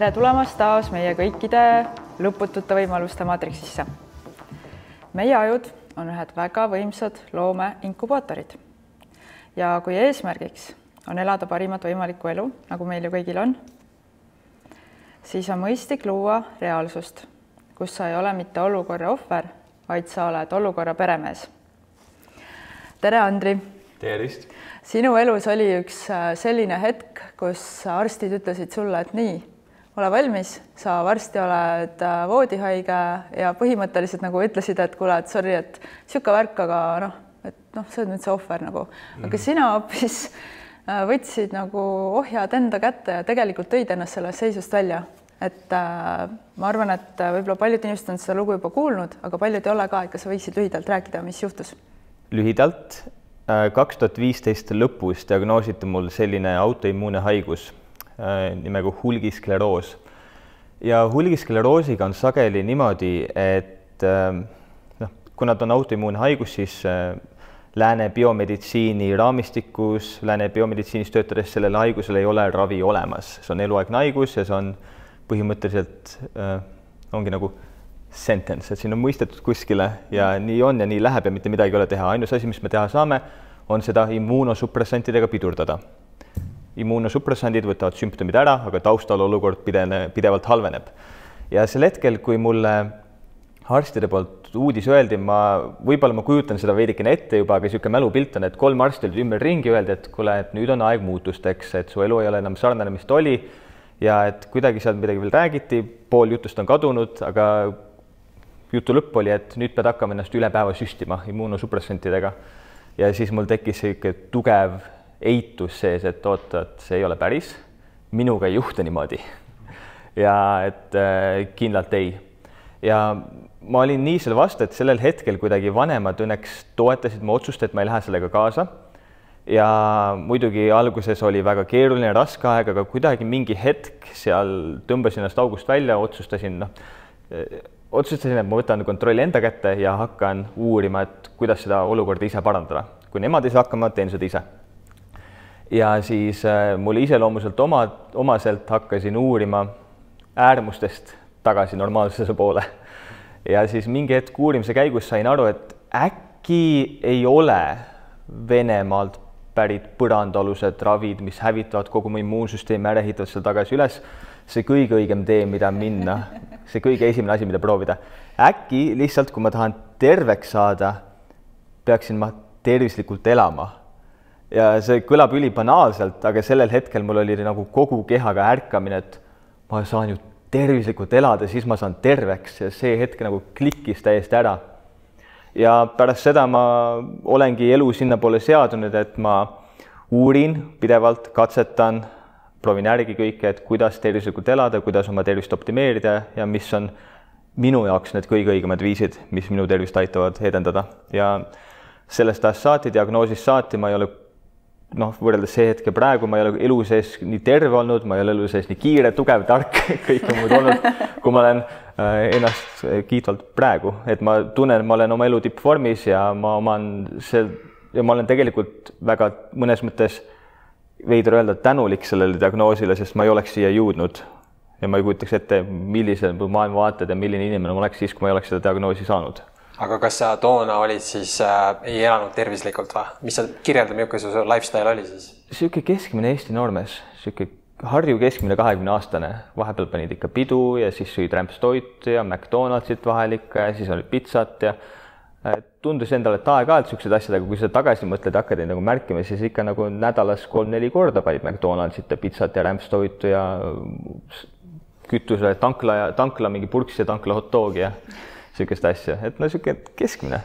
tere tulemast taas meie kõikide lõputute võimaluste maatriksisse. meie ajud on ühed väga võimsad loomeinkubaatorid. ja kui eesmärgiks on elada parimat võimalikku elu, nagu meil ju kõigil on, siis on mõistlik luua reaalsust, kus sa ei ole mitte olukorra ohver, vaid sa oled olukorra peremees. tere, Andri! tervist! sinu elus oli üks äh, selline hetk, kus arstid ütlesid sulle, et nii, ole valmis, sa varsti oled äh, voodihaige ja põhimõtteliselt nagu ütlesid, et kuule, et sorry, et niisugune värk, aga noh, et noh, sa oled nüüd see ohver nagu, aga -hmm. sina hoopis äh, võtsid nagu ohjad enda kätte ja tegelikult tõid ennast sellest seisust välja. et äh, ma arvan, et võib-olla paljud inimesed on seda lugu juba kuulnud, aga paljud ei ole ka, et kas sa võiksid lühidalt rääkida, mis juhtus? lühidalt Äh, kaks tuhat viisteist lõpus diagnoositi mul selline autoimmuune haigus äh, nimega hulgiskleroos. ja hulgiskleroosiga on sageli niimoodi, et äh, noh, kuna ta on autoimmuune haigus, siis lääne biomeditsiini raamistikus, lääne biomeditsiinis töötades sellele haigusele ei ole ravi olemas, see on eluaegne haigus ja see on põhimõtteliselt ongi nagu sentence, et siin on mõistetud kuskile ja nii on ja nii läheb ja mitte midagi ei ole teha, ainus asi, mis me teha saame, on seda immuunosupressantidega pidurdada. Immuunosupressandid võtavad sümptomid ära, aga taustal olukord pidene, pidevalt halveneb. ja sel hetkel, kui mulle arstide poolt uudis öeldi, ma, võib-olla ma kujutan seda veidikene ette juba, aga niisugune mälupilt on, et kolm arsti olid ümberringi, öeldi, et kuule, et nüüd on aeg muutusteks, et su elu ei ole enam sarnane, mis ta oli ja et kuidagi seal midagi veel räägiti, pool jutust on kadunud, aga jutu lõpp oli, et nüüd pead hakkama ennast üle päeva süstima immuunosupressantidega. ja siis mul tekkis niisugune tugev eitus sees, et oota, et see ei ole päris, minuga ei juhtu niimoodi. ja et äh, kindlalt ei. ja ma olin nii selle vastu, et sellel hetkel kuidagi vanemad õnneks toetasid mu otsust, et ma ei lähe sellega kaasa. ja muidugi alguses oli väga keeruline, raske aeg, aga kuidagi mingi hetk seal tõmbasin ennast august välja, otsustasin noh otsustasin, et ma võtan kontrolli enda kätte ja hakkan uurima, et kuidas seda olukorda ise parandada. kui nemad ei saa hakkama, teen seda ise. Ja siis äh, mulle iseloomuselt oma, omaselt hakkasin uurima äärmustest tagasi normaalsuse poole. ja siis mingi hetk uurimise käigus sain aru, et äkki ei ole Venemaalt pärit põrandaalused ravid, mis hävitavad kogu mu immuunsüsteemi, ära ehitavad seda tagasi üles see kõige õigem tee, mida minna, see kõige esimene asi, mida proovida. äkki lihtsalt, kui ma tahan terveks saada, peaksin ma tervislikult elama. Ja see kõlab ülibanaalselt, aga sellel hetkel mul oli nagu kogu kehaga ärkamine, et ma saan ju tervislikult elada, siis ma saan terveks ja see hetk nagu klikkis täiesti ära. ja pärast seda ma olengi elu sinnapoole seadunud, et ma uurin pidevalt, katsetan proovin järgi kõike, et kuidas tervislikult elada, kuidas oma tervist optimeerida ja mis on minu jaoks need kõige õigemad viisid, mis minu tervist aitavad edendada ja sellest ajast saati, diagnoosist saati ma ei ole noh, võrreldes see hetke praegu ma ei ole elu sees nii terve olnud, ma ei ole elu sees nii kiire, tugev, tark, kõike muud olnud, kui ma olen äh, ennast kiitvalt praegu, et ma tunnen, ma olen oma elu tippvormis ja ma oman see ja ma olen tegelikult väga mõnes mõttes veider öelda, tänulik sellele diagnoosile, sest ma ei oleks siia jõudnud ja ma ei kujutaks ette, millised maailmavaated ja milline inimene ma oleks siis, kui ma ei oleks seda diagnoosi saanud. Aga kas sa toona olid siis äh,, ei elanud tervislikult või? mis sa, kirjelda, milline su lifestyle oli siis? niisugune keskmine Eesti noormees, niisugune Harju keskmine kahekümne aastane, vahepeal panid ikka pidu ja siis sõid rämpstoitu ja McDonaldsit vahel ikka ja siis oli pitsat ja tundus endale, et aeg-ajalt niisugused asjad, aga kui sa tagasi mõtled, hakkad neid nagu märkima, siis ikka nagu nädalas kolm-neli korda panid McDonaldsit ja pitsat ja rämpstoitu ja kütusele tankla ja tankla mingi purks ja tankla hot dogi ja niisugust asja, et no niisugune keskmine.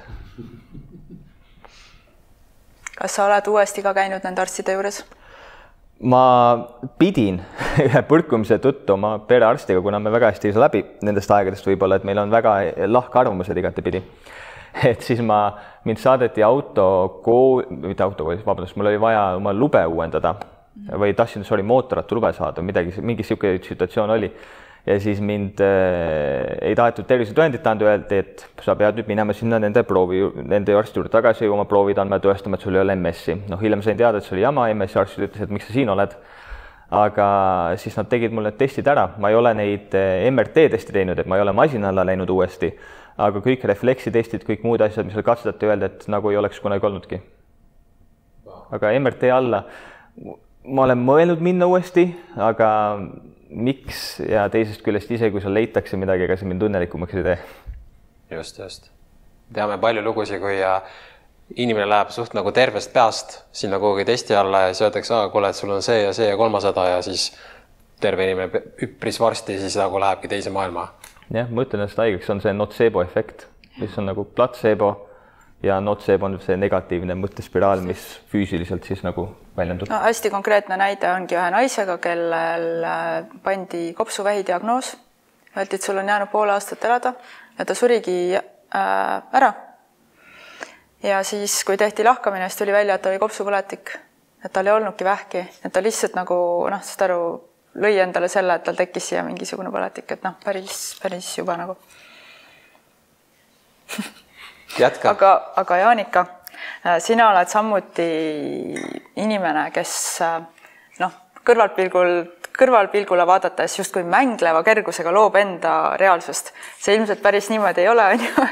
kas sa oled uuesti ka käinud nende arstide juures? ma pidin ühe põrkumise tõttu oma perearstiga, kuna me väga hästi ei saa läbi nendest aegadest võib-olla, et meil on väga lahkarvamused igatepidi et siis ma, mind saadeti autokool, mitte autokoolis, vabandust, mul oli vaja oma lube uuendada või tahtsin, sorry, mootorrattalube saada, midagi, mingi niisugune situatsioon oli. Ja siis mind äh, ei tahetud tervisetõendit anda, öeldi, et sa pead nüüd minema sinna nende proovi, nende arsti juurde tagasi oma proovid andma, tõestama, et sul ei ole MS-i. noh, hiljem sain teada, et see oli jama, MS-i arst ütles, et miks sa siin oled aga siis nad tegid mul need testid ära, ma ei ole neid eh, MRT teste teinud, et ma ei ole masina alla läinud uuesti, aga kõik refleksitestid, kõik muud asjad, mis seal katsetati, öelda, et nagu ei oleks kunagi olnudki. aga MRT alla, ma olen mõelnud minna uuesti, aga miks ja teisest küljest ise, kui seal leitakse midagi, ega see mind õnnelikumaks ei tee. just, just. teame palju lugusid, kui inimene läheb suht nagu tervest peast sinna kuhugi testi alla ja siis öeldakse, kuule, et sul on see ja see ja kolmasada ja siis terve inimene üpris varsti siis nagu lähebki teise maailma. jah, ma ütlen, et haigeks on see notseebo efekt, mis on nagu platseebo ja notseebo on see negatiivne mõttespiraal, mis füüsiliselt siis nagu väljendub. no hästi konkreetne näide ongi ühe naisega, kellel äh, pandi kopsuvähi diagnoos, öeldi, et sul on jäänud pool aastat elada ja ta surigi äh, ära ja siis, kui tehti lahkamine, siis tuli välja, et ta oli kopsupõletik, et tal ei olnudki vähki, et ta lihtsalt nagu noh, saad aru, lõi endale selle, et tal tekkis siia mingisugune põletik, et noh, päris, päris juba nagu. aga, aga Jaanika, sina oled samuti inimene, kes noh, kõrvaltpilgul kõrvalpilgule vaadates justkui mängleva kergusega loob enda reaalsust. see ilmselt päris niimoodi ei ole, on ju.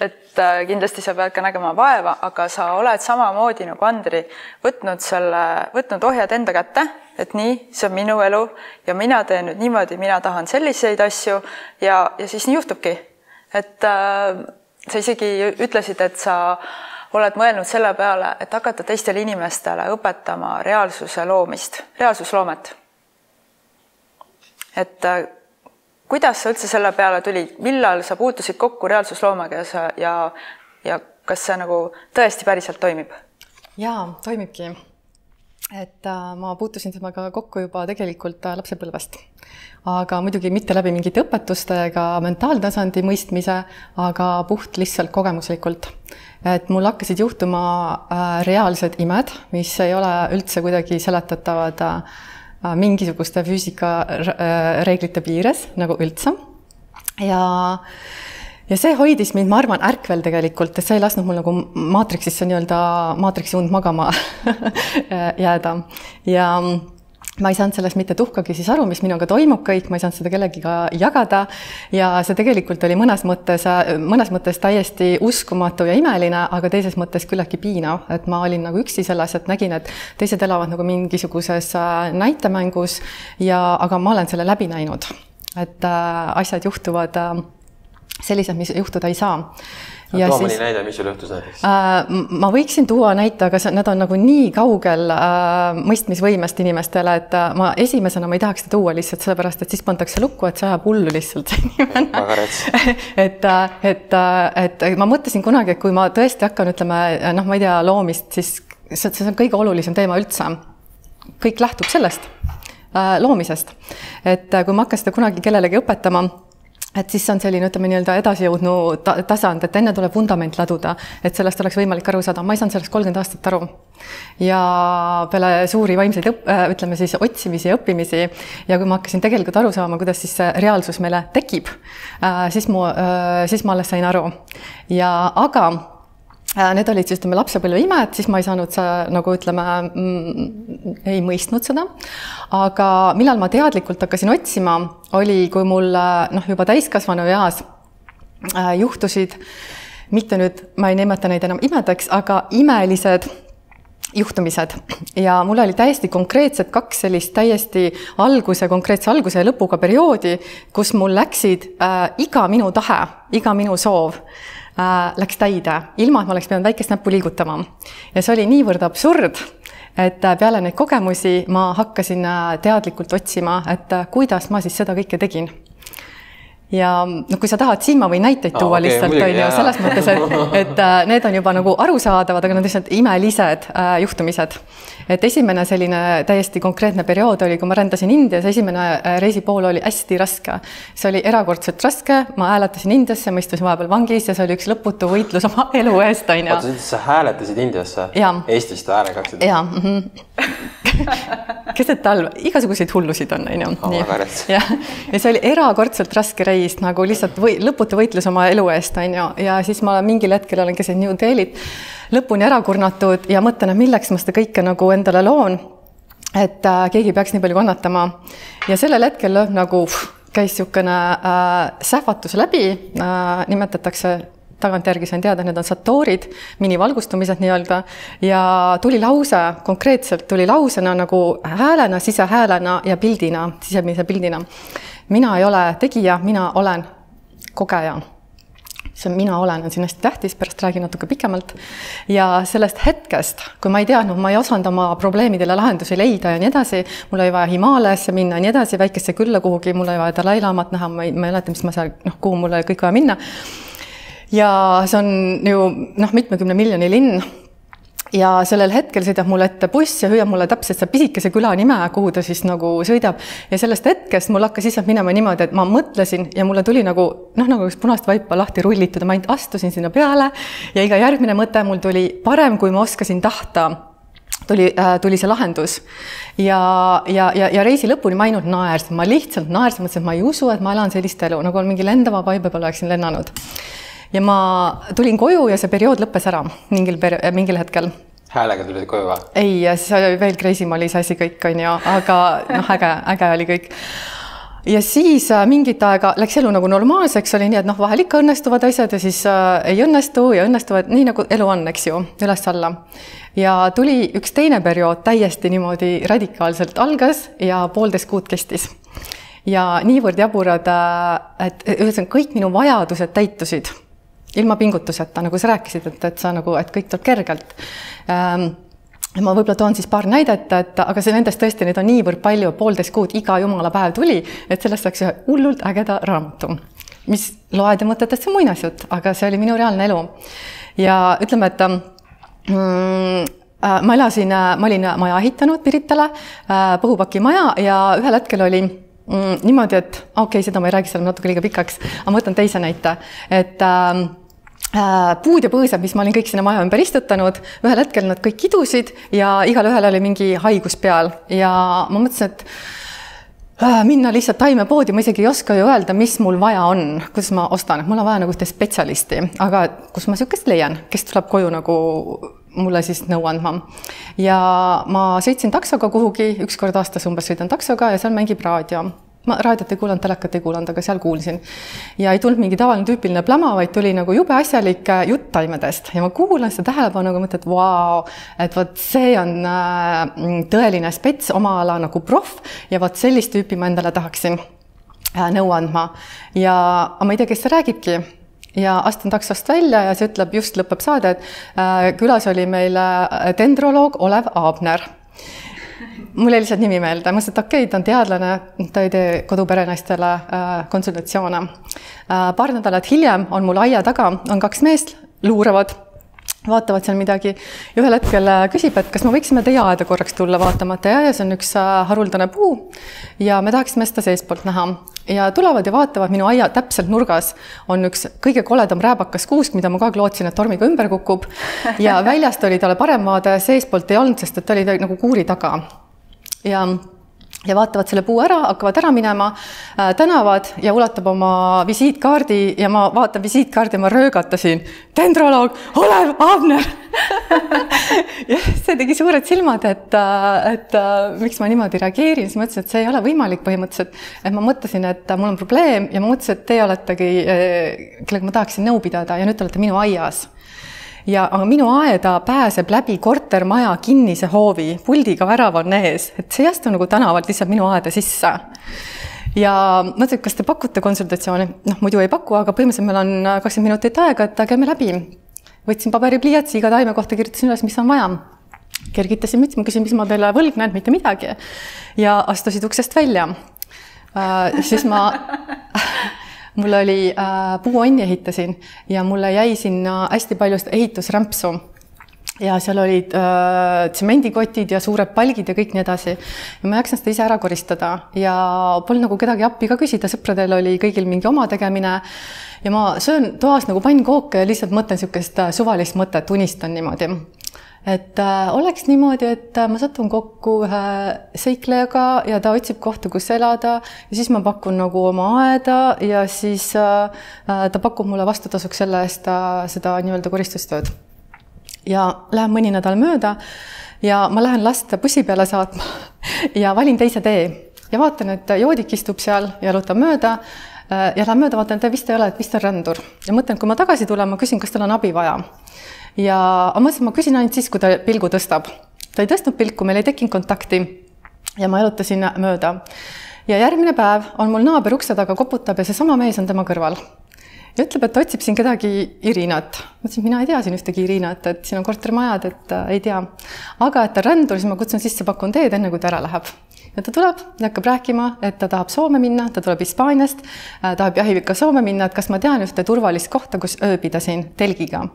et äh, kindlasti sa pead ka nägema vaeva, aga sa oled samamoodi nagu Andri võtnud selle, võtnud ohjad enda kätte, et nii, see on minu elu ja mina teen nüüd niimoodi, mina tahan selliseid asju ja, ja siis nii juhtubki. et äh, sa isegi ütlesid, et sa oled mõelnud selle peale, et hakata teistele inimestele õpetama reaalsuse loomist, reaalsusloomet et äh, kuidas sa üldse selle peale tulid, millal sa puutusid kokku reaalsusloomega ja sa ja, ja kas see nagu tõesti päriselt toimib? jaa, toimibki. et äh, ma puutusin temaga kokku juba tegelikult äh, lapsepõlvest. Aga muidugi mitte läbi mingite õpetuste ega mentaaltasandi mõistmise, aga puht lihtsalt kogemuslikult. et mul hakkasid juhtuma äh, reaalsed imed, mis ei ole üldse kuidagi seletatavad äh, Äh, mingisuguste füüsikareeglite piires nagu üldse. ja, ja see hoidis mind, ma arvan, ärkvel tegelikult, et see ei lasknud mul nagu maatriksisse nii-öelda, maatriksi und magama jääda ja ma ei saanud sellest mitte tuhkagi siis aru, mis minuga toimub kõik, ma ei saanud seda kellegiga jagada ja see tegelikult oli mõnes mõttes, mõnes mõttes täiesti uskumatu ja imeline, aga teises mõttes küllaltki piinav, et ma olin nagu üksi selles, et nägin, et teised elavad nagu mingisuguses äh, näitemängus ja, aga ma olen selle läbi näinud. et äh, asjad juhtuvad äh, sellised, mis juhtuda ei saa ja too siis, mõni näide, mis sul juhtus näiteks äh,? ma võiksin tuua näite, aga see, need on nagu nii kaugel äh, mõistmisvõimest inimestele, et äh, ma esimesena ma ei tahaks seda tuua lihtsalt sellepärast, et siis pandakse lukku, et see ajab hullu lihtsalt see inimene. et, äh, et, äh, et ma mõtlesin kunagi, et kui ma tõesti hakkan, ütleme noh, ma ei tea, loomist, siis see, see on kõige olulisem teema üldse. kõik lähtub sellest äh, loomisest. et kui ma hakkan seda kunagi kellelegi õpetama et siis on selline, ütleme nii-öelda edasijõudnu ta tasand, et enne tuleb vundament laduda, et sellest oleks võimalik aru saada, ma ei saanud sellest kolmkümmend aastat aru. ja peale suuri vaimseid õpp-, äh, ütleme siis otsimisi ja õppimisi ja kui ma hakkasin tegelikult aru saama, kuidas siis see reaalsus meile tekib, äh, siis mu, äh, siis ma alles sain aru. ja aga need olid siis ütleme lapsepõlve imed, siis ma ei saanud nagu ütleme mm,, ei mõistnud seda. aga millal ma teadlikult hakkasin otsima, oli, kui mul noh, juba täiskasvanu eas äh, juhtusid mitte nüüd, ma ei nimeta neid enam imedeks, aga imelised juhtumised ja mul oli täiesti konkreetsed kaks sellist täiesti alguse, konkreetse alguse ja lõpuga perioodi, kus mul läksid äh, iga minu tahe, iga minu soov äh, läks täide, ilma et ma oleks pidanud väikest näppu liigutama. ja see oli niivõrd absurd, et äh, peale neid kogemusi ma hakkasin äh, teadlikult otsima, et äh, kuidas ma siis seda kõike tegin ja noh, kui sa tahad, siin ma võin näiteid tuua okay, lihtsalt, on ju, selles mõttes, et, et need on juba nagu arusaadavad, aga nad lihtsalt imelised äh, juhtumised et esimene selline täiesti konkreetne periood oli, kui ma rändasin Indias, esimene äh, reisipool oli hästi raske. see oli erakordselt raske, ma hääletasin Indiasse, ma istusin vahepeal vangis ja see oli üks lõputu võitlus oma elu eest, on ju. oota, sa hääletasid Indiasse? Eestist häälega hakkasid? jaa mm -hmm. keset talve, igasuguseid hullusid on, on ju. jah, ja see oli erakordselt raske reis nagu lihtsalt või lõputu võitlus oma elu eest, on ju, ja siis ma mingil hetkel olen keset New Delhit lõpuni ära kurnatud ja mõtlen, et milleks ma seda kõike nagu endale loon et äh, keegi peaks nii palju kannatama. ja sellel hetkel lööb nagu käis niisugune äh, sähvatus läbi äh,, nimetatakse tagantjärgi sain teada, need on satoorid, minivalgustumised nii-öelda ja tuli lause, konkreetselt tuli lausena nagu häälena, sisehäälena ja pildina, sisemise pildina. mina ei ole tegija, mina olen kogeja see mina olen, on siin hästi tähtis, pärast räägin natuke pikemalt. ja sellest hetkest, kui ma ei teadnud, ma ei osanud oma probleemidele lahendusi leida ja nii edasi, mul oli vaja Himaalajasse minna ja nii edasi, väikesse külla kuhugi, mul oli vaja Dalai-laamat näha, ma ei mäleta, mis ma seal, noh, kuhu mul oli kõik vaja minna. Ja see on ju noh, mitmekümne miljoni linn. Ja sellel hetkel sõidab mulle ette buss ja hüüab mulle täpselt selle pisikese küla nime, kuhu ta siis nagu sõidab. ja sellest hetkest mul hakkas lihtsalt minema niimoodi, et ma mõtlesin ja mulle tuli nagu noh, nagu üks punast vaipa lahti rullitud. Ja ma ainult astusin sinna peale ja iga järgmine mõte mul tuli parem, kui ma oskasin tahta. Tuli äh,, tuli see lahendus. ja, ja, ja, ja reisi lõpuni ma ainult naersin, ma lihtsalt naersin, mõtlesin, et ma ei usu, et ma elan sellist elu, nagu mingi lendava vaiba peal oleksin lennanud ja ma tulin koju ja see periood lõppes ära mingil peri-, mingil hetkel häälega tulid koju või? ei, see oli veel crazy m oli see asi kõik, on ju, aga noh, äge, äge oli kõik. ja siis äh, mingit aega läks elu nagu normaalseks, oli nii, et noh, vahel ikka õnnestuvad asjad ja siis äh, ei õnnestu ja õnnestuvad, nii nagu elu on, eks ju, üles-alla. ja tuli üks teine periood täiesti niimoodi radikaalselt algas ja poolteist kuud kestis ja niivõrd jaburad, äh, et ühesõnaga kõik minu vajadused täitusid ilma pingutuseta, nagu sa rääkisid, et, et sa nagu, et kõik tuleb kergelt ähm, ma võib-olla toon siis paar näidet, et aga see nendest tõesti, neid on niivõrd palju, poolteist kuud iga jumala päev tuli, et sellest läks ühe hullult ägeda raamatu, mis loed ja mõtled, et see on muinasjutt, aga see oli minu reaalne elu. ja ütleme, et mm, äh, ma elasin, ma olin maja ehitanud Piritale, äh, Põhupaki maja ja ühel hetkel oli mm, niimoodi, et okei okay,, seda ma ei räägi, see on natuke liiga pikaks, aga ma võtan teise näite, et äh, Äh, puud ja põõsad, mis ma olin kõik sinna maja ümber istutanud, ühel hetkel nad kõik kidusid ja igalühel oli mingi haigus peal. Ja ma mõtlesin, et äh, minna lihtsalt taimepoodi, ma isegi ei oska ju öelda, mis mul vaja on, kuidas ma ostan, et mul on vaja nagu ühte spetsialisti, aga kus ma niisugust leian, kes tuleb koju nagu mulle siis nõu andma. ja ma sõitsin taksoga kuhugi, üks kord aastas umbes sõidan taksoga ja seal mängib raadio ma raadiot ei kuulanud, telekat ei kuulanud, aga seal kuulsin. ja ei tulnud mingi tavaline tüüpiline plama, vaid tuli nagu jube asjalik äh, jutt taimedest ja ma kuulan seda tähelepanuga, mõtlen, et vau, et vot see on äh, tõeline spets, oma ala nagu proff ja vot sellist tüüpi ma endale tahaksin äh, nõu andma. ja, aga ma ei tea, kes see räägibki ja astun taksost välja ja see ütleb, just lõpeb saade, et külas oli meil dendroloog Olev Aabner mul jäi lihtsalt nimi meelde, ma mõtlesin, et okei okay,, ta on teadlane, ta ei tee koduperenaistele äh, konsultatsioone äh,. paar nädalat hiljem on mul aia taga, on kaks meest, luuravad, vaatavad seal midagi. Ja ühel hetkel äh, küsib, et kas me võiksime teie aeda korraks tulla vaatama, et ja, ja see on üks äh, haruldane puu. Ja me tahaksime seda seestpoolt näha. Ja tulevad ja vaatavad minu aia täpselt nurgas. On üks kõige koledam rääbakas kuusk, mida ma aeg lootsin, et tormiga ümber kukub. Ja väljast oli talle parem vaade, seestpoolt ei olnud, sest et ta oli nagu kuuri taga. Ja ja vaatavad selle puu ära, hakkavad ära minema äh,, tänavad ja ulatab oma visiitkaardi ja ma vaatan visiitkaardi ja ma röögatasin. dendroloog Olev Abner ja see tegi suured silmad, et, äh, et äh, miks ma niimoodi reageerin, siis ma ütlesin, et see ei ole võimalik põhimõtteliselt. et ma mõtlesin, et mul on probleem ja ma mõtlesin, et teie oletegi, äh, kellega ma tahaksin nõu pidada ja nüüd te olete minu aias ja, aga minu aeda pääseb läbi kortermaja kinnise hoovi, puldiga värav on ees, et see ei astu nagu tänavalt lihtsalt minu aeda sisse ja mõtlesin, kas te pakute konsultatsiooni, noh muidu ei paku, aga põhimõtteliselt meil on kakskümmend minutit aega, et käime läbi. võtsin paberipliiatsi iga taime kohta, kirjutasin üles, mis on vaja. kergitasin mütsi, ma küsin, mis ma teile võlgnen, mitte midagi. ja astusid uksest välja äh,. siis ma mul oli äh, puuonni ehitasin ja mulle jäi sinna hästi palju ehitusrämpsu. Ja seal olid äh, tsemendikotid ja suured palgid ja kõik nii edasi. ja ma ei jaksanud seda ise ära koristada. Ja polnud nagu kedagi appi ka küsida, sõpradel oli kõigil mingi oma tegemine. ja ma söön toas nagu pannkooke ja lihtsalt mõtlen niisugust äh, suvalist mõtet, unistan niimoodi et äh, oleks niimoodi, et äh, ma satun kokku ühe seiklejaga ja ta otsib kohta, kus elada ja siis ma pakun nagu oma aeda ja siis äh, äh ta pakub mulle vastutasuks selle eest äh, seda nii-öelda koristustööd. ja läheb mõni nädal mööda ja ma lähen last bussi peale saatma ja valin teise tee ja vaatan, et joodik istub seal, jalutab mööda ja lähen mööda, vaatan, et ta vist ei ole, et vist on rändur ja mõtlen, kui ma tagasi tulen, ma küsin, kas tal on abi vaja. Ja ma mõtlesin, ma küsin ainult siis, kui ta pilgu tõstab. ta ei tõstnud pilku, meil ei tekkinud kontakti ja ma jalutasin mööda. ja järgmine päev on mul naaber ukse taga koputab ja seesama mees on tema kõrval ja ütleb, et otsib siin kedagi Irinat. ma ütlesin, mina ei tea siin ühtegi Irinat, et siin on kortermajad, et äh, ei tea. aga et ta rändur, siis ma kutsun sisse, pakun teed, enne kui ta ära läheb. Ja ta tuleb ja hakkab rääkima, et ta tahab Soome minna, ta tuleb Hispaaniast äh,, tahab jahivikka Soome minna, et kas ma tean ühte turvalist kohta, kus ööbida siin telgiga.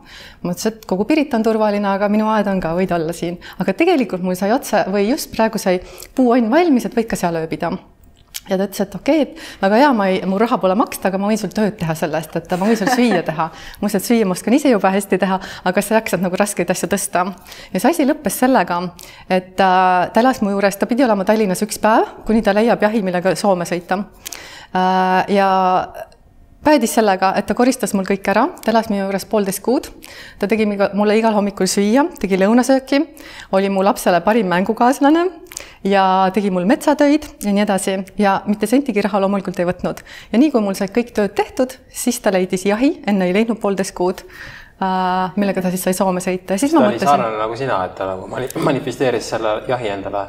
ma ütlesin, et kogu Pirita on turvaline, aga minu aed on ka, võid olla siin. aga tegelikult mul sai otse või just praegu sai puuonn valmis, et võid ka seal ööbida ja ta ütles, et okei okay,, väga hea, ma ei, mu raha pole maksta, aga ma võin sul tööd teha selle eest, et ma võin sul süüa teha. et süüa ma oskan ise jube hästi teha, aga sa jaksad nagu raskeid asju tõsta. ja see asi lõppes sellega, et äh, ta elas mu juures, ta pidi olema Tallinnas üks päev, kuni ta leiab jahi, millega Soome sõita äh,. ja päädis sellega, et ta koristas mul kõik ära, ta elas minu juures poolteist kuud. ta tegi mulle igal hommikul süüa, tegi lõunasööki, oli mu lapsele parim mängukaaslane ja tegi mul metsatöid ja nii edasi ja mitte sentigi raha loomulikult ei võtnud. ja nii kui mul said kõik tööd tehtud, siis ta leidis jahi, enne ei leidnud poolteist kuud äh, millega ta siis sai Soome sõita ja siis ta ma oli mõtlesin. sarnane nagu sina, et ta nagu mani-, manifesteeris selle jahi endale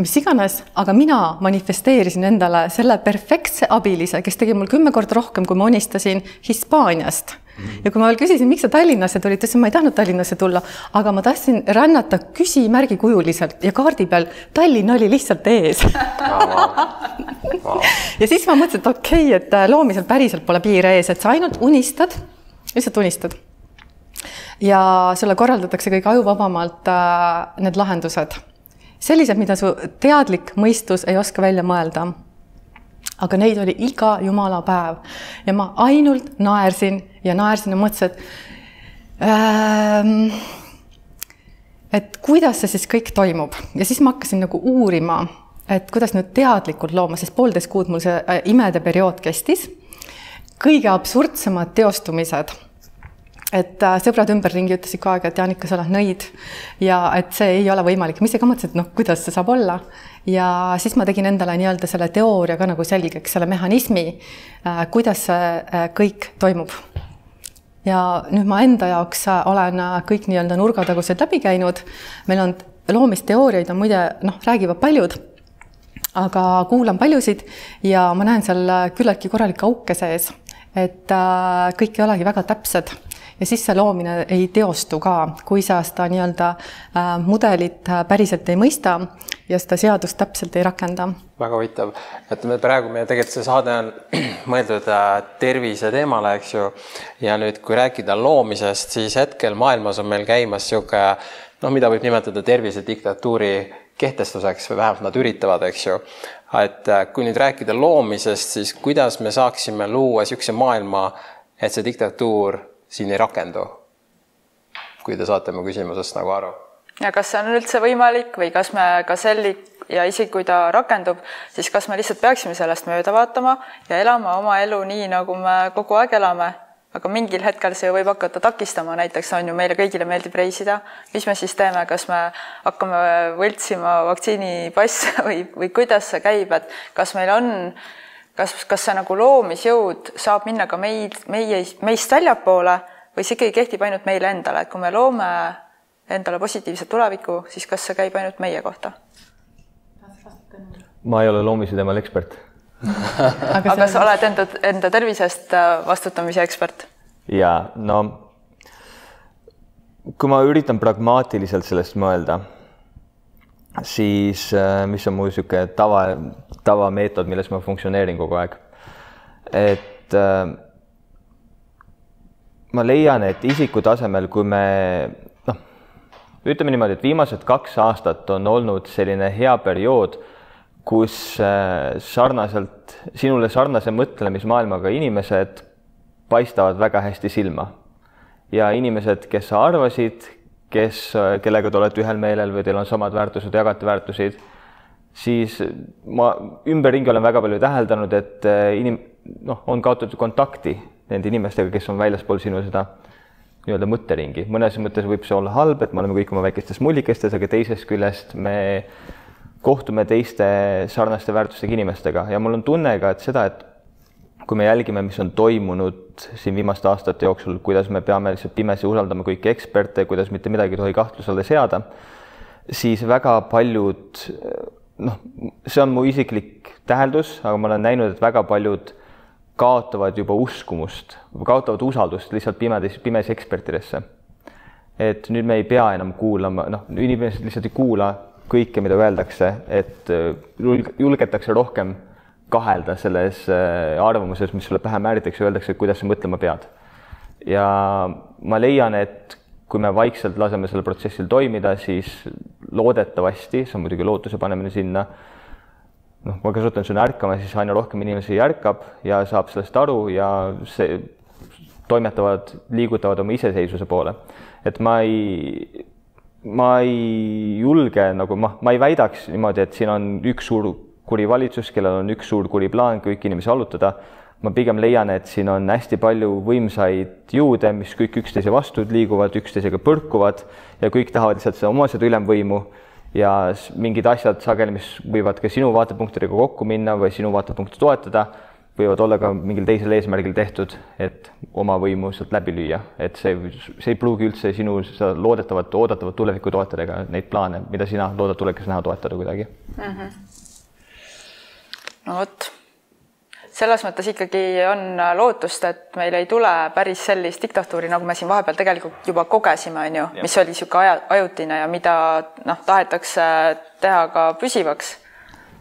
mis iganes, aga mina manifesteerisin endale selle perfektse abilise, kes tegi mul kümme korda rohkem, kui ma unistasin Hispaaniast. ja kui ma veel küsisin, miks sa Tallinnasse tulid, ta ütles, et ma ei tahtnud Tallinnasse tulla, aga ma tahtsin rännata küsimärgi kujuliselt ja kaardi peal. Tallinn oli lihtsalt ees. Ja siis ma mõtlesin, et okei okay,, et loomisel päriselt pole piire ees, et sa ainult unistad, lihtsalt unistad. ja sulle korraldatakse kõige ajuvabamalt äh, need lahendused sellised, mida su teadlik mõistus ei oska välja mõelda. aga neid oli iga jumala päev ja ma ainult naersin ja naersin ja mõtlesin, et ähm, et kuidas see siis kõik toimub ja siis ma hakkasin nagu uurima, et kuidas nüüd teadlikult looma, sest poolteist kuud mul see äh, imede periood kestis. kõige absurdsemad teostumised et äh, sõbrad ümberringi ütlesid kogu aeg, et Jaanika, sa oled nõid ja et see ei ole võimalik. ma ise ka mõtlesin, et noh, kuidas see saab olla. ja siis ma tegin endale nii-öelda selle teooria ka nagu selgeks, selle mehhanismi, äh, kuidas see äh, kõik toimub. ja nüüd ma enda jaoks olen kõik nii-öelda nurgatagused läbi käinud. meil on loomisteooriaid on muide noh, räägivad paljud aga kuulan paljusid ja ma näen seal küllaltki korralikke auke sees, et kõik ei olegi väga täpsed ja siis see loomine ei teostu ka, kui sa seda nii-öelda äh, mudelit äh, päriselt ei mõista ja seda seadust täpselt ei rakenda. väga huvitav, et me praegu, meie tegelikult see saade on mõeldud äh, tervise teemale, eks ju. ja nüüd, kui rääkida loomisest, siis hetkel maailmas on meil käimas niisugune noh, mida võib nimetada tervisediktatuuri kehtestuseks või vähemalt nad üritavad, eks ju. et kui nüüd rääkida loomisest, siis kuidas me saaksime luua niisuguse maailma, et see diktatuur siin ei rakendu. kui te saate mu küsimusest nagu aru. ja kas see on üldse võimalik või kas me ka selli ja isegi kui ta rakendub, siis kas me lihtsalt peaksime sellest mööda vaatama ja elama oma elu nii, nagu me kogu aeg elame, aga mingil hetkel see võib hakata takistama, näiteks on ju meile kõigile meeldib reisida, mis me siis teeme, kas me hakkame võltsima vaktsiinipasse või, või kuidas see käib, et kas meil on kas, kas see nagu loomisjõud saab minna ka meid, meie, meist väljapoole või see ikkagi kehtib ainult meile endale, et kui me loome endale positiivset tulevikku, siis kas see käib ainult meie kohta? ma ei ole loomise teemal ekspert aga, aga sa oled enda, enda tervisest äh, vastutamise ekspert? ja no kui ma üritan pragmaatiliselt sellest mõelda siis äh, mis on mu niisugune tava, tavameetod, milles ma funktsioneerin kogu aeg. et äh, ma leian, et isiku tasemel, kui me noh, ütleme niimoodi, et viimased kaks aastat on olnud selline hea periood, kus äh, sarnaselt, sinule sarnase mõtlemismaailmaga inimesed paistavad väga hästi silma. ja inimesed, kes sa arvasid, kes, kellega te olete ühel meelel või teil on samad väärtused, jagate väärtuseid, siis ma ümberringi olen väga palju täheldanud, et eh, inim-, noh, on kaotatud kontakti nende inimestega, kes on väljaspool sinu seda nii-öelda mõtteringi. mõnes mõttes võib see olla halb, et me oleme kõik oma väikestes mullikestes, aga teisest küljest me kohtume teiste sarnaste väärtustega inimestega ja mul on tunne ka, et seda, et kui me jälgime, mis on toimunud siin viimaste aastate jooksul, kuidas me peame lihtsalt pimesi usaldama kõiki eksperte, kuidas mitte midagi ei tohi kahtluse alla seada, siis väga paljud noh, see on mu isiklik täheldus, aga ma olen näinud, et väga paljud kaotavad juba uskumust, kaotavad usaldust lihtsalt pimedas, pimesi ekspertidesse. et nüüd me ei pea enam kuulama, noh, inimesed lihtsalt ei kuula kõike, mida öeldakse, et julgetakse rohkem kahelda selles äh, arvamuses, mis sulle pähe määritakse, öeldakse, kuidas sa mõtlema pead. ja ma leian, et kui me vaikselt laseme sellel protsessil toimida, siis loodetavasti, see on muidugi lootuse panemine sinna, noh, ma kasutan sõna ärkama, siis aina rohkem inimesi ärkab ja saab sellest aru ja see, toimetavad, liigutavad oma iseseisvuse poole. et ma ei, ma ei julge nagu ma, ma ei väidaks niimoodi, et siin on üks suur kuri valitsus, kellel on üks suur kuri plaan kõiki inimesi allutada ma pigem leian, et siin on hästi palju võimsaid jõude, mis kõik üksteise vastu liiguvad, üksteisega põrkuvad ja kõik tahavad lihtsalt seda oma seda ülemvõimu ja mingid asjad sageli, mis võivad ka sinu vaatepunktidega kokku minna või sinu vaatepunkti toetada, võivad olla ka mingil teisel eesmärgil tehtud, et oma võimu sealt läbi lüüa, et see, see ei pruugi üldse sinu seda loodetavat, oodatavat tulevikku toetada ega neid plaane, mida sina loodad tulevikus näha, toetada kuidagi mm. -hmm. No vot selles mõttes ikkagi on lootust, et meil ei tule päris sellist diktatuuri, nagu me siin vahepeal tegelikult juba kogesime, on ju, mis oli niisugune aja, ajutine ja mida noh, tahetakse teha ka püsivaks.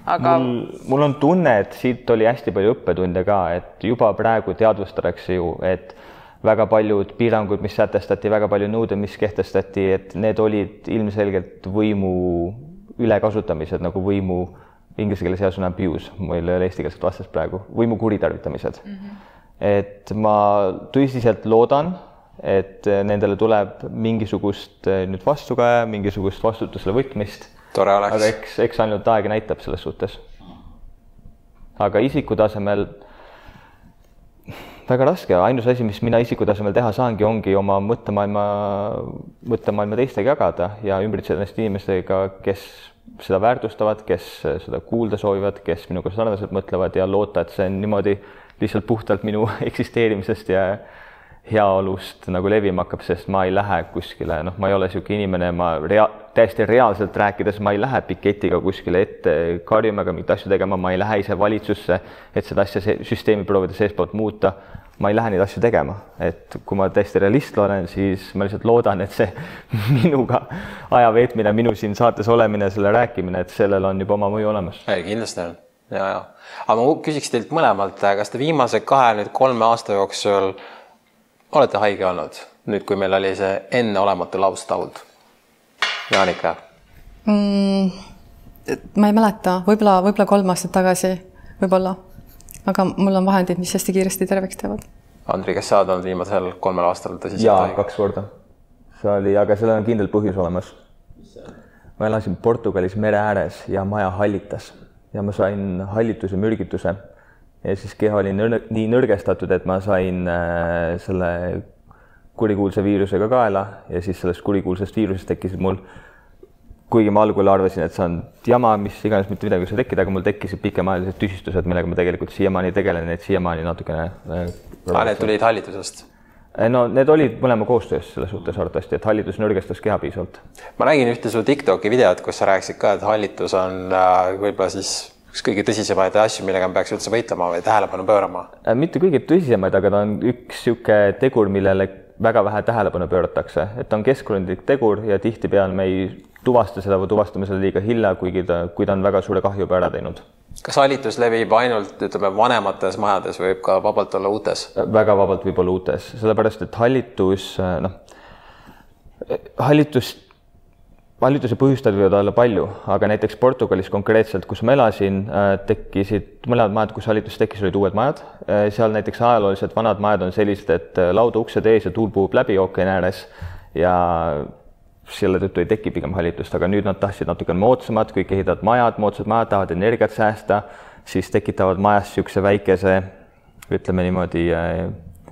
aga mul, mul on tunne, et siit oli hästi palju õppetunde ka, et juba praegu teadvustatakse ju, et väga paljud piirangud, mis sätestati, väga palju nõudeid, mis kehtestati, et need olid ilmselgelt võimu ülekasutamised nagu võimu inglise keeles hea sõna abuse, mul ei ole eestikeelset vastast praegu, võimu kuritarvitamised mm. -hmm. et ma tõsiselt loodan, et nendele tuleb mingisugust eh, nüüd vastukaja, mingisugust vastutusele võtmist. aga eks, eks ainult aeg näitab selles suhtes. aga isiku tasemel väga raske, ainus asi, mis mina isiku tasemel teha saangi, ongi oma mõttemaailma, mõttemaailma teistega jagada ja ümbritseda ennast inimestega, kes seda väärtustavad, kes seda kuulda soovivad, kes minuga sarnaselt mõtlevad ja loota, et see on niimoodi lihtsalt puhtalt minu eksisteerimisest ja heaolust nagu levima hakkab, sest ma ei lähe kuskile, noh, ma ei ole niisugune inimene, ma rea-, täiesti reaalselt rääkides, ma ei lähe piketiga kuskile ette karjuma ega mingeid asju tegema, ma ei lähe ise valitsusse, et seda asja, süsteemi proovida seestpoolt muuta ma ei lähe neid asju tegema, et kui ma täiesti realist olen, siis ma lihtsalt loodan, et see minuga aja veetmine, minu siin saates olemine, selle rääkimine, et sellel on juba oma mõju olemas. kindlasti on ja, ja aga ma küsiks teilt mõlemalt, kas te viimase kahe nüüd kolme aasta jooksul olete haige olnud, nüüd kui meil oli see enneolematu laustaud? Jaanika mm,? ma ei mäleta, võib-olla, võib-olla kolm aastat tagasi, võib-olla aga mul on vahendid, mis hästi kiiresti terveks teevad. Andri, kas sa oled olnud viimasel kolmel aastal tõsiselt jaa, kaks korda. see oli, aga sellel on kindel põhjus olemas. ma elasin Portugalis mere ääres ja maja hallitas ja ma sain hallituse mürgituse ja siis keha oli nõr nii nõrgestatud, et ma sain äh, selle kurikuulsa viirusega kaela ja siis sellest kurikuulsast viirusest tekkisid mul kuigi ma algul arvasin, et see on jama, mis iganes, mitte midagi ei saa tekkida, aga mul tekkisid pikemaajalised tüsistused, millega ma tegelikult siiamaani tegelen, neid siiamaani natukene äh,. aa, need tulid hallitusest? Äh, no need olid mõlema koostöös selles suhtes arvatavasti, et hallitus nõrgestas keha piisavalt. ma nägin ühte su Tiktoki videot, kus sa rääkisid ka, et hallitus on äh, võib-olla siis üks kõige tõsisemaid asju, millega me peaks üldse võitlema või tähelepanu pöörama äh,? mitte kõige tõsisemaid, aga ta on üks niisugune tegur, millele väga vähe tähelepanu pööratakse, et ta on keskkondlik tegur ja tihtipeale me ei tuvasta seda või tuvastame selle liiga hilja, kuigi ta, kui ta on väga suure kahju juba ära teinud. kas hallitus levib ainult, ütleme, vanemates majades või võib ka vabalt olla uutes? väga vabalt võib olla uutes, sellepärast et hallitus, noh, hallitust, hallituse põhjustajaid võivad olla palju, aga näiteks Portugalis konkreetselt, kus ma elasin, tekkisid mõlemad majad, kus hallitus tekkis, olid uued majad. seal näiteks ajalooliselt vanad majad on sellised, et lauda uksed ees ja tuul puhub läbi ookeani ääres ja selle tõttu ei teki pigem hallitust, aga nüüd nad tahtsid natuke moodsamad, kõik ehitavad majad, moodsad majad, tahavad energiat säästa, siis tekitavad majas niisuguse väikese, ütleme niimoodi äh,,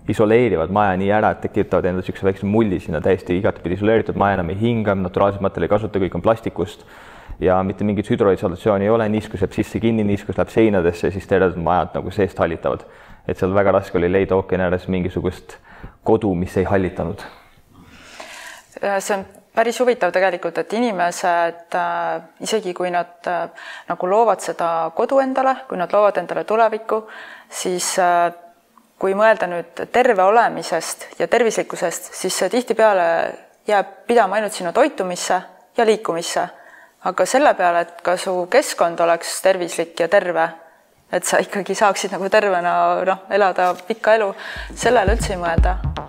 isoleerivad maja nii ära, et tekitavad endale niisuguse väikse mulli sinna täiesti igatepidi isoleeritud maja enam ei hinga, naturaalset materjali ei kasuta, kõik on plastikust ja mitte mingit hüdroisolatsiooni ei ole, niiskus jääb sisse kinni, niiskus läheb seinadesse, siis terved majad nagu seest hallitavad. et seal väga raske oli leida ookeani ääres mingisugust kodu, mis ei hallitanud. see on päris huvitav tegelikult, et inimesed äh, isegi kui nad äh, nagu loovad seda kodu endale, kui nad loovad endale tulevikku, siis äh, kui mõelda nüüd terve olemisest ja tervislikkusest, siis see tihtipeale jääb pidama ainult sinu toitumisse ja liikumisse. aga selle peale, et ka su keskkond oleks tervislik ja terve, et sa ikkagi saaksid nagu tervena noh, elada pikka elu, sellele üldse ei mõelda